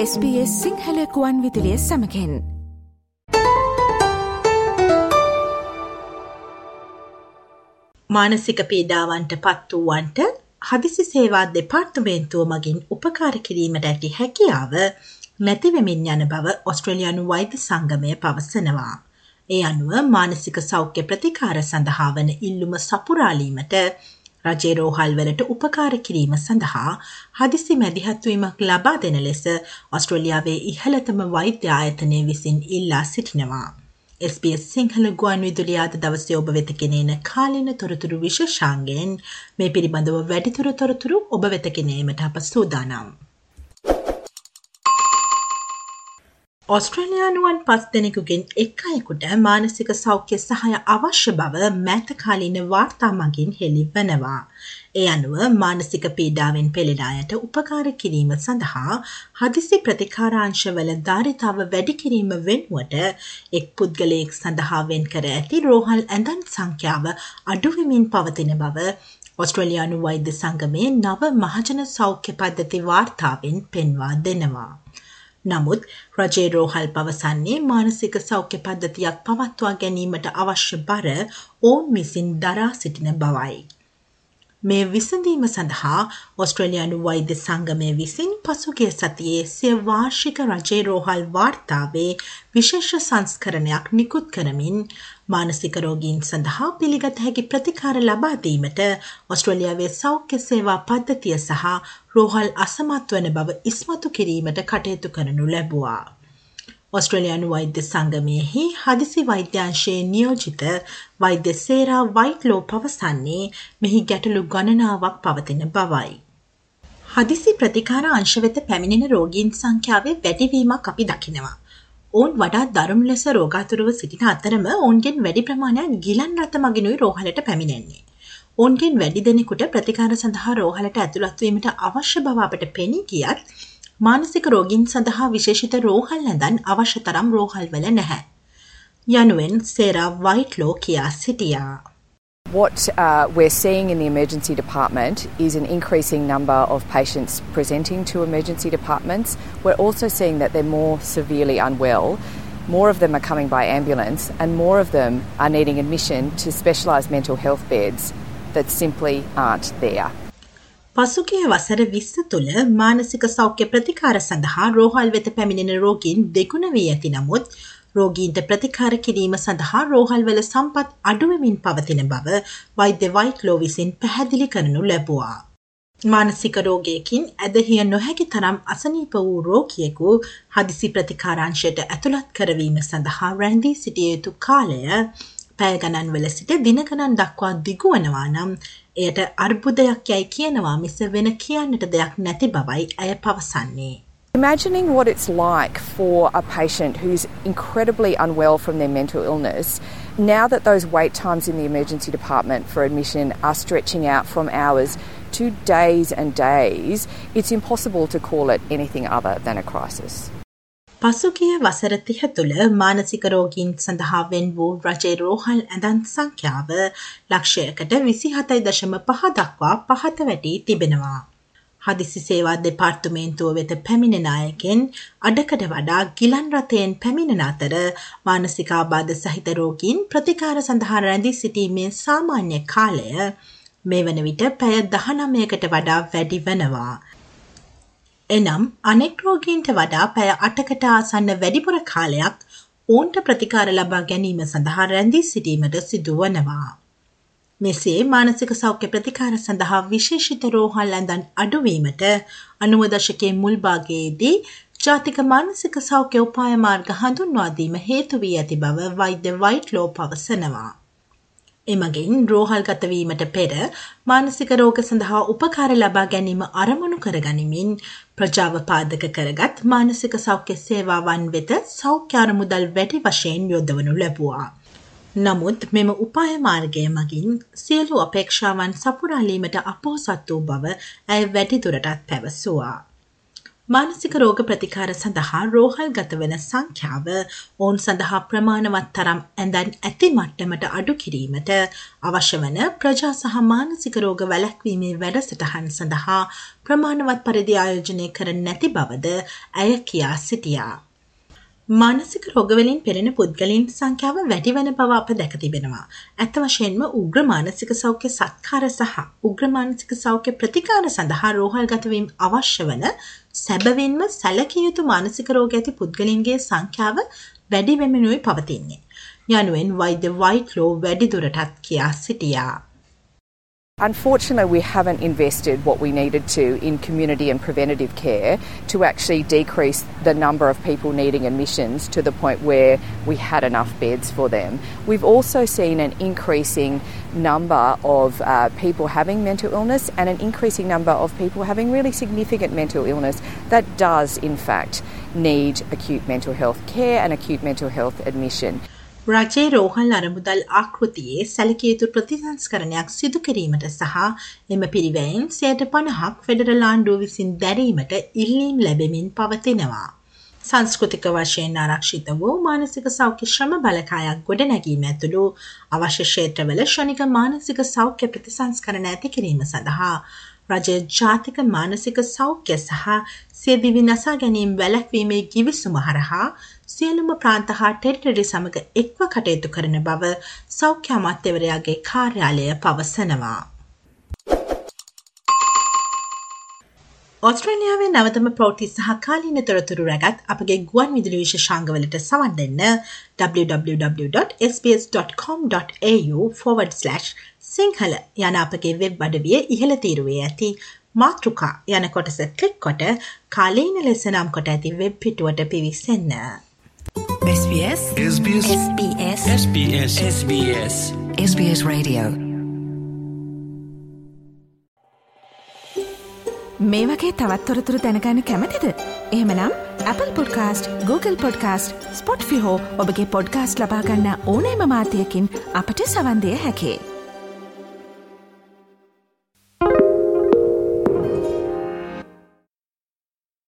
SBS සිංහලකුවන් විදිලිය සමකෙන් මානසික පීඩාවන්ට පත් වූවන්ට හදිසි සේවා දෙපාර්තමේන්තුව මගින් උපකාර කිරීමට ඇති හැකියාව නැතිවෙමින් යන බව ඔස්ට්‍රලයානු වෛද්‍ය සංගමය පවසනවා. ඒ අනුව මානසික සෞඛ්‍ය ප්‍රතිකාර සඳහා වන ඉල්ලුම සපුරාලීමට රජයේ රෝහල්වලට උපකාර කිරීම සඳහා හදිසි මැදිහත්වීමක් ලබා දෙන ලෙස ඔස්ට්‍රලියාවේ ඉහළතම වෛද්‍ය ආයතනය විසින් ඉල්ලා සිටිනවා. SBS සිංහල ගුවන් විදුලියාද දවසේ ඔබ වෙත ගෙනන කාලින තොරතුරු විශේෂාන්ගෙන් මේ පිළිබඳව වැඩිතුර තොරතුරු ඔබ වෙත ගෙනීමට අප සූදානම්. ඔස්ට්‍රලයානුවන් පස් දෙනෙකුගෙන් එක් අයෙකුට මානසික සෞඛ්‍ය සහය අවශ්‍ය බව මෑතකාලීන වාර්තා මගින් හෙළි වනවා. ඒ අනුව මානසික පීඩාවෙන් පෙළෙලායට උපකාර කිරීම සඳහා හදිසි ප්‍රතිකාරාංශවල ධාරිතාව වැඩි කිරීම වෙනුවට එක් පුද්ගලයෙක් සඳහා වෙන් කර ඇති රෝහල් ඇඳන් සංඛ්‍යාව අඩුවමින් පවතින බව ඔස්ට්‍රලයානු වෛද්‍ය සංගමේ නව මහජන සෞඛ්‍ය පද්ධති වාර්තාවෙන් පෙන්වා දෙනවා. නමුත් රජේ රෝහල් පවසන්නේ මානසික සෞඛ්‍ය පද්ධතියක් පවත්වා ගැනීමට අවශ්‍ය බර ඔවුන් විසින් දරා සිටින බවයි. මේ විසඳීම සඳහා ඔස්ට්‍රලයානු වෛද්‍ය සංගමය විසින් පසුගිය සතියේ සිය වාර්ෂික රජේ රෝහල් වාර්තාවේ විශේෂ සංස්කරණයක් නිකුත් කරමින් මානසිකරෝගීන් සඳහා පිළිගත හැකි ප්‍රතිකාර ලබාදීමට ඔස්ට්‍රලියාවේ සෞඛ්‍ය සේවා පද්ධතිය සහ රෝහල් අසමත් වන බව ඉස්මතු කිරීමට කටයුතු කරනු ලැබවා. ඔස්ට්‍රලයානු වෛද්‍ය සංගමයෙහි හදිසි වෛද්‍යංශයේ නියෝජිත වෛද්‍ය සේරා වයිට්ලෝ පවසන්නේ මෙහි ගැටලු ගණනාවක් පවතින බවයි. හදිසි ප්‍රතිකාර අංශවෙත පැමිණෙන රෝගීන් සංඛ්‍යාවේ වැඩිවීමක් අපි දකිනවා. ඔවුන් වඩා දරුණු ලෙස රෝගාතුරව සිටින අතරම ඔවුන්ගෙන් වැඩි ප්‍රමාණයක් ගිලන් රථ මගිනුයි රෝහලට පැමිණෙන්නේ. ඔවුන්ගෙන් වැඩි දෙනෙකුට ප්‍රතිකාර සඳහා රෝහලට ඇතුළත්වීමට අවශ්‍ය බව අපට පෙනී ගියත් මානසික රෝගීන් සඳහා විශේෂිත රෝහල් නැදන් අවශ්‍ය තරම් රෝහල්වල නැහැ. යනුවෙන් සේරා වයිට්ලෝ කියා සිටියා. What uh, we're seeing in the emergency department is an increasing number of patients presenting to emergency departments. We're also seeing that they're more severely unwell. More of them are coming by ambulance, and more of them are needing admission to specialised mental health beds that simply aren't there. පසුගිය වසර විස්ස තුළ මානසික සෞඛ්‍ය ප්‍රතිකාර සඳහා රෝහල් වෙත පැමිණෙන රෝගීන් දෙගුණ වී ඇති නමුත් රෝගීන්ට ප්‍රතිකාර කිරීම සඳහා රෝහල්වල සම්පත් අඩුවමින් පවතින බව වෛද්‍ය වයිට්ලෝ විසින් පැහැදිලි කරනු ලැබවා. මානසික රෝගයකින් ඇදහිය නොහැකි තරම් අසනීප වූ රෝගියෙකු හදිසි ප්‍රතිකාරංශයට ඇතුළත් කරවීම සඳහා රැන්දී සිටිය යුතු කාලය පැය ගණන් වල සිට දිනගණන් දක්වා දිගුවනවා නම් එයට අර්බුදයක් යැයි කියනවා මිස වෙන කියන්නට දෙයක් නැති බවයි ඇය පවසන්නේ. Imagining what it's like for a patient who's incredibly unwell from their mental illness, now that those wait times in the emergency department for admission are stretching out from hours to days and days, it's impossible to call it anything other than a crisis. පසුගිය වසර තිහ තුළ මානසික රෝගීන් සඳහා වෙන් වූ රජේ රෝහල් ඇඳන් සංඛ්‍යාව ලක්ෂයකට විසිහතයි දශම පහ දක්වා පහත වැටී තිබෙනවා. හදිසි සේවා දෙපාර්තුමේන්තුව වෙත පැමිණෙන අයකෙන් අඩකට වඩා ගිලන් රථයෙන් පැමිණෙන අතර මානසිකාබාධ සහිත රෝගීන් ප්‍රතිකාර සඳහා රැඳී සිටීමේ සාමාන්‍ය කාලය මේ වන විට පැය දහනමයකට වඩා වැඩි වනවා. එනම් අනෙක් රෝගීන්ට වඩා පැය අටකට ආසන්න වැඩිපුර කාලයක් ඔවුන්ට ප්‍රතිකාර ලබා ගැනීම සඳහා රැඳී සිටීමට සිදුවනවා. මෙසේ මානසික සෞඛ්‍ය ප්‍රතිකාර සඳහා විශේෂිත රෝහල් ඇඳන් අඩුවීමට අනුවදශකයේ මුල්භාගයේදී ජාතික මානසික සෞඛ්‍ය උපාය මාර්ග හඳුන්වාදීම හේතු වී ඇති බව වෛද්‍ය වයිට් ලෝ පවසනවා. එමගින් රෝහල් ගතවීමට පෙර මානසික රෝග සඳහා උපකාර ලබා ගැනීම අරමුණු කරගනිමින් ප්‍රජාව පාදක කරගත් මානසික සෞඛ්‍ය සේවාවන් වෙත සෞඛ්‍යාර මුදල් වැඩි වශයෙන් යොදවනු ලැබවා. නමුත් මෙම උපාය මාර්ගය මගින් සියලු අපේක්ෂාවන් සපුරාලීමට අපෝසත් වූ බව ඇය වැඩිදුරටත් පැවසවා. මානසික රෝග ප්‍රතිකාර සඳහා රෝහල් ගතවන සංඛ්‍යාව ඔවුන් සඳහා ප්‍රමාණවත් තරම් ඇඳන් ඇති මට්ටමට අඩු කිරීමට අවශ්‍ය වන ප්‍රජා සහ මානසික රෝග වැළැක්වීමේ වැඩසටහන් සඳහා ප්‍රමාණවත් පරිදි ආයෝජනය කර නැති බවද ඇය කියා සිටියා. මානසික රෝගවලින් පෙරෙන පුද්ගලින් සංඛ්‍යාව වැඩි වන බව අප දැක තිබෙනවා. ඇත්ත වශයෙන්ම උග්‍ර මානසික සෞඛ්‍ය සත්කාර සහ උග්‍ර මානසික සෞඛ්‍ය ප්‍රතිකාර සඳහා රෝහල්ගතවීම අවශ්‍ය වන සැබවින්ම සැලකිය යුතු මානසික රෝග ඇති පුද්ගලින්ගේ සංඛ්‍යාව වැඩි වෙමිනුයි පවතින්නේ. යනුවෙන් වෛද්‍ය වයිට්ලෝ වැඩිදුරටත් කියා සිටියා. Unfortunately, we haven't invested what we needed to in community and preventative care to actually decrease the number of people needing admissions to the point where we had enough beds for them. We've also seen an increasing number of uh, people having mental illness and an increasing number of people having really significant mental illness that does, in fact, need acute mental health care and acute mental health admission. රජයේ රෝහල් අරමුදල් ආකෘතියේ සැලකිය යුතු ප්‍රතිසංස්කරණයක් සිදු කිරීමට සහ එම පිරිවැයෙන් සයට පණහක් federal ආණ්ඩුව විසින් දැරීමට ඉල්ලීම් ලැබෙමින් පවතිනවා. සංස්කෘතික වශයෙන් ආරක්ෂිත වූ මානසික සෞඛ්‍ය ශ්‍රම බලකායක් ගොඩ නැගීම ඇතුළු අවශ්‍ය ක්ෂේත්‍රවල ශනික මානසික සෞඛ්‍ය ප්‍රතිසංස්කරණ ඇති කිරීම සඳහා රජය ජාතික මානසික සෞඛ්‍ය සහ සියදිවි නසා ගැනීම් වැලැක්වීමේ ගිවිසුම හරහා සියලුම ප්‍රාන්ත හා ටෙරිටරි සමග එක්ව කටයුතු කරන බව සෞඛ්‍ය අමාත්‍යවරයාගේ කාර්යාලය පවසනවා. ඔස්ට්‍රේලියාවේ නවතම ප්‍රෝටි සහ කාලීන තොරතුරු රැගත් අපගේ ගුවන් විදුලි විශෂාංගවලට සවන් දෙන්න www.sbs.com.au සිංහල යන අපගේ වෙබ් අඩවිය ඉහළ තීරුවේ ඇති මාතෘකා යන කොටස කලික් කොට කාලීන ලෙස නම් කොට ඇති වෙබ් පිටුවට පිවිසන්න. SBS? SBS. SBS. SBS. SBS. SBS Radio. මේ වගේ තවත්තොරතුරු දැනගන්න කැමතිද. එහමනම් Apple podcast Google podcast Spotify ඔබගේ පොඩ්කාස්ට ලබාගන්න ඕනෑම මාතයකින් අපට සවන්දය හැකේ.